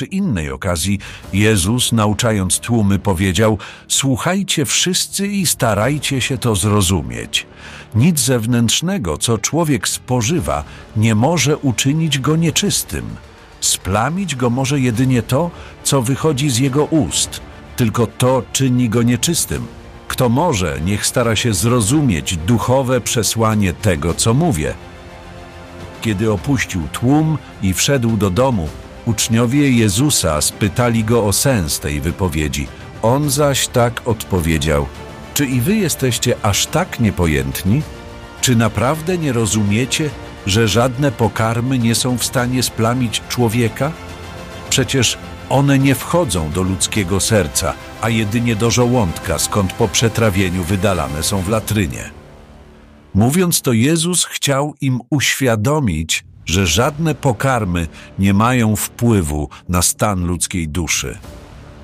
przy innej okazji Jezus, nauczając tłumy, powiedział: Słuchajcie wszyscy i starajcie się to zrozumieć. Nic zewnętrznego, co człowiek spożywa, nie może uczynić go nieczystym. Splamić go może jedynie to, co wychodzi z jego ust. Tylko to czyni go nieczystym. Kto może, niech stara się zrozumieć duchowe przesłanie tego, co mówię. Kiedy opuścił tłum i wszedł do domu, uczniowie Jezusa spytali go o sens tej wypowiedzi. On zaś tak odpowiedział: Czy i wy jesteście aż tak niepojętni? Czy naprawdę nie rozumiecie, że żadne pokarmy nie są w stanie splamić człowieka? Przecież one nie wchodzą do ludzkiego serca, a jedynie do żołądka, skąd po przetrawieniu wydalane są w latrynie. Mówiąc to, Jezus chciał im uświadomić, że żadne pokarmy nie mają wpływu na stan ludzkiej duszy.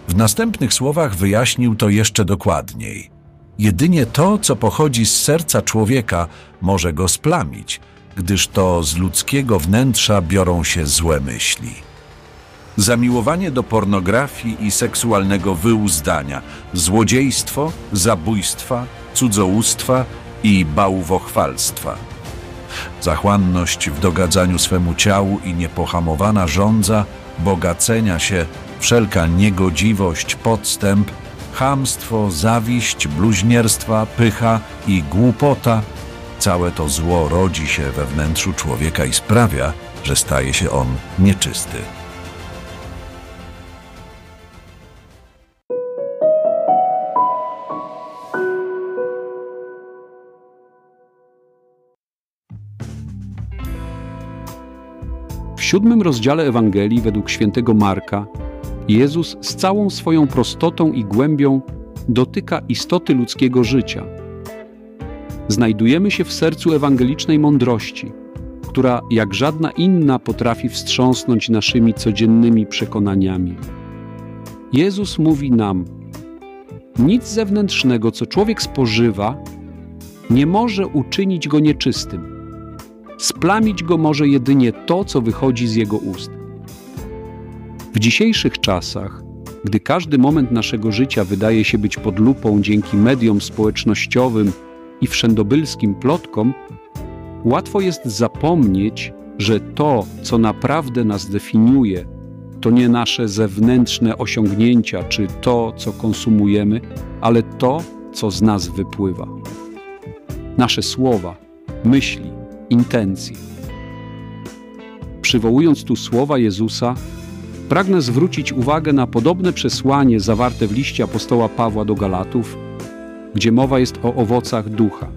W następnych słowach wyjaśnił to jeszcze dokładniej. Jedynie to, co pochodzi z serca człowieka, może go splamić, gdyż to z ludzkiego wnętrza biorą się złe myśli. Zamiłowanie do pornografii i seksualnego wyuzdania, złodziejstwo, zabójstwa, cudzołóstwa i bałwochwalstwa. Zachłanność w dogadzaniu swemu ciału i niepohamowana żądza bogacenia się, wszelka niegodziwość, podstęp, chamstwo, zawiść, bluźnierstwa, pycha i głupota – Całe to zło rodzi się we wnętrzu człowieka i sprawia, że staje się on nieczysty. Siódmym rozdziale Ewangelii według świętego Marka Jezus z całą swoją prostotą i głębią dotyka istoty ludzkiego życia – znajdujemy się w sercu ewangelicznej mądrości, która jak żadna inna potrafi wstrząsnąć naszymi codziennymi przekonaniami. Jezus mówi nam: Nic zewnętrznego, co człowiek spożywa, nie może uczynić go nieczystym. Splamić go może jedynie to, co wychodzi z jego ust. W dzisiejszych czasach, gdy każdy moment naszego życia wydaje się być pod lupą dzięki mediom społecznościowym i wszędobylskim plotkom, łatwo jest zapomnieć, że to, co naprawdę nas definiuje, to nie nasze zewnętrzne osiągnięcia czy to, co konsumujemy, ale to, co z nas wypływa. Nasze słowa, myśli, intencje. Przywołując tu słowa Jezusa, pragnę zwrócić uwagę na podobne przesłanie zawarte w liście apostoła Pawła do Galatów, gdzie mowa jest o owocach ducha.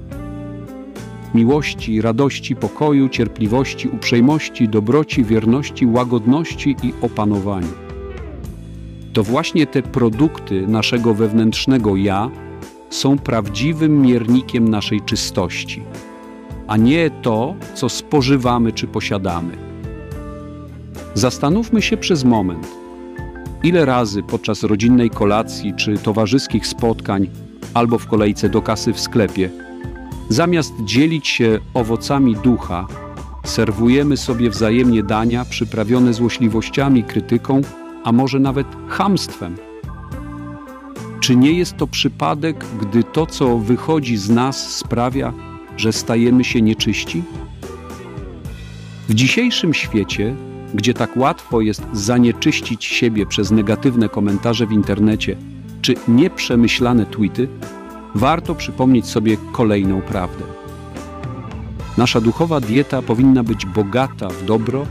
Miłości, radości, pokoju, cierpliwości, uprzejmości, dobroci, wierności, łagodności i opanowaniu. To właśnie te produkty naszego wewnętrznego ja są prawdziwym miernikiem naszej czystości, a nie to, co spożywamy czy posiadamy. Zastanówmy się przez moment, ile razy podczas rodzinnej kolacji czy towarzyskich spotkań albo w kolejce do kasy w sklepie. Zamiast dzielić się owocami ducha, serwujemy sobie wzajemnie dania przyprawione złośliwościami, krytyką, a może nawet chamstwem. Czy nie jest to przypadek, gdy to, co wychodzi z nas, sprawia, że stajemy się nieczyści? W dzisiejszym świecie, gdzie tak łatwo jest zanieczyścić siebie przez negatywne komentarze w internecie czy nieprzemyślane tweety, warto przypomnieć sobie kolejną prawdę. Nasza duchowa dieta powinna być bogata w dobro,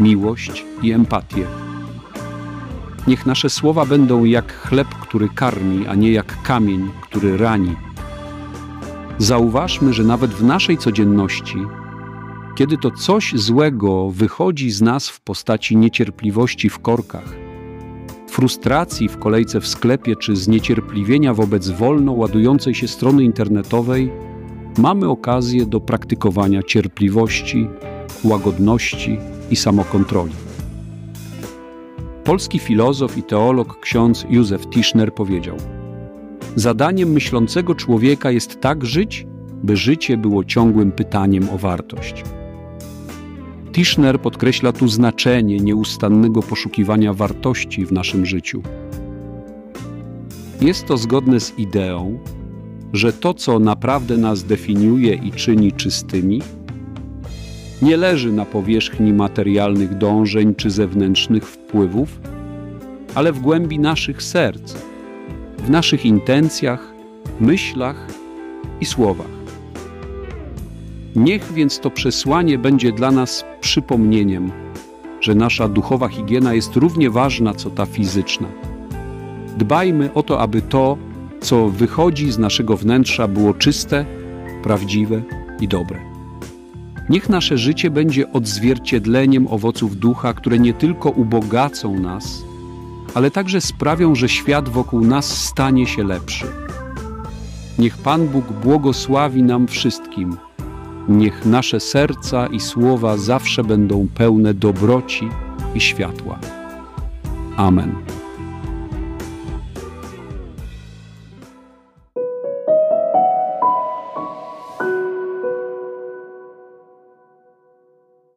miłość i empatię. Niech nasze słowa będą jak chleb, który karmi, a nie jak kamień, który rani. Zauważmy, że nawet w naszej codzienności, kiedy to coś złego wychodzi z nas w postaci niecierpliwości w korkach, frustracji w kolejce w sklepie czy zniecierpliwienia wobec wolno ładującej się strony internetowej, mamy okazję do praktykowania cierpliwości, łagodności i samokontroli. Polski filozof i teolog ksiądz Józef Tischner powiedział: Zadaniem myślącego człowieka jest tak żyć, by życie było ciągłym pytaniem o wartość. Tischner podkreśla tu znaczenie nieustannego poszukiwania wartości w naszym życiu. Jest to zgodne z ideą, że to, co naprawdę nas definiuje i czyni czystymi, nie leży na powierzchni materialnych dążeń czy zewnętrznych wpływów, ale w głębi naszych serc, w naszych intencjach, myślach i słowach. Niech więc to przesłanie będzie dla nas przypomnieniem, że nasza duchowa higiena jest równie ważna co ta fizyczna. Dbajmy o to, aby to, co wychodzi z naszego wnętrza, było czyste, prawdziwe i dobre. Niech nasze życie będzie odzwierciedleniem owoców ducha, które nie tylko ubogacą nas, ale także sprawią, że świat wokół nas stanie się lepszy. Niech Pan Bóg błogosławi nam wszystkim. Niech nasze serca i słowa zawsze będą pełne dobroci i światła. Amen.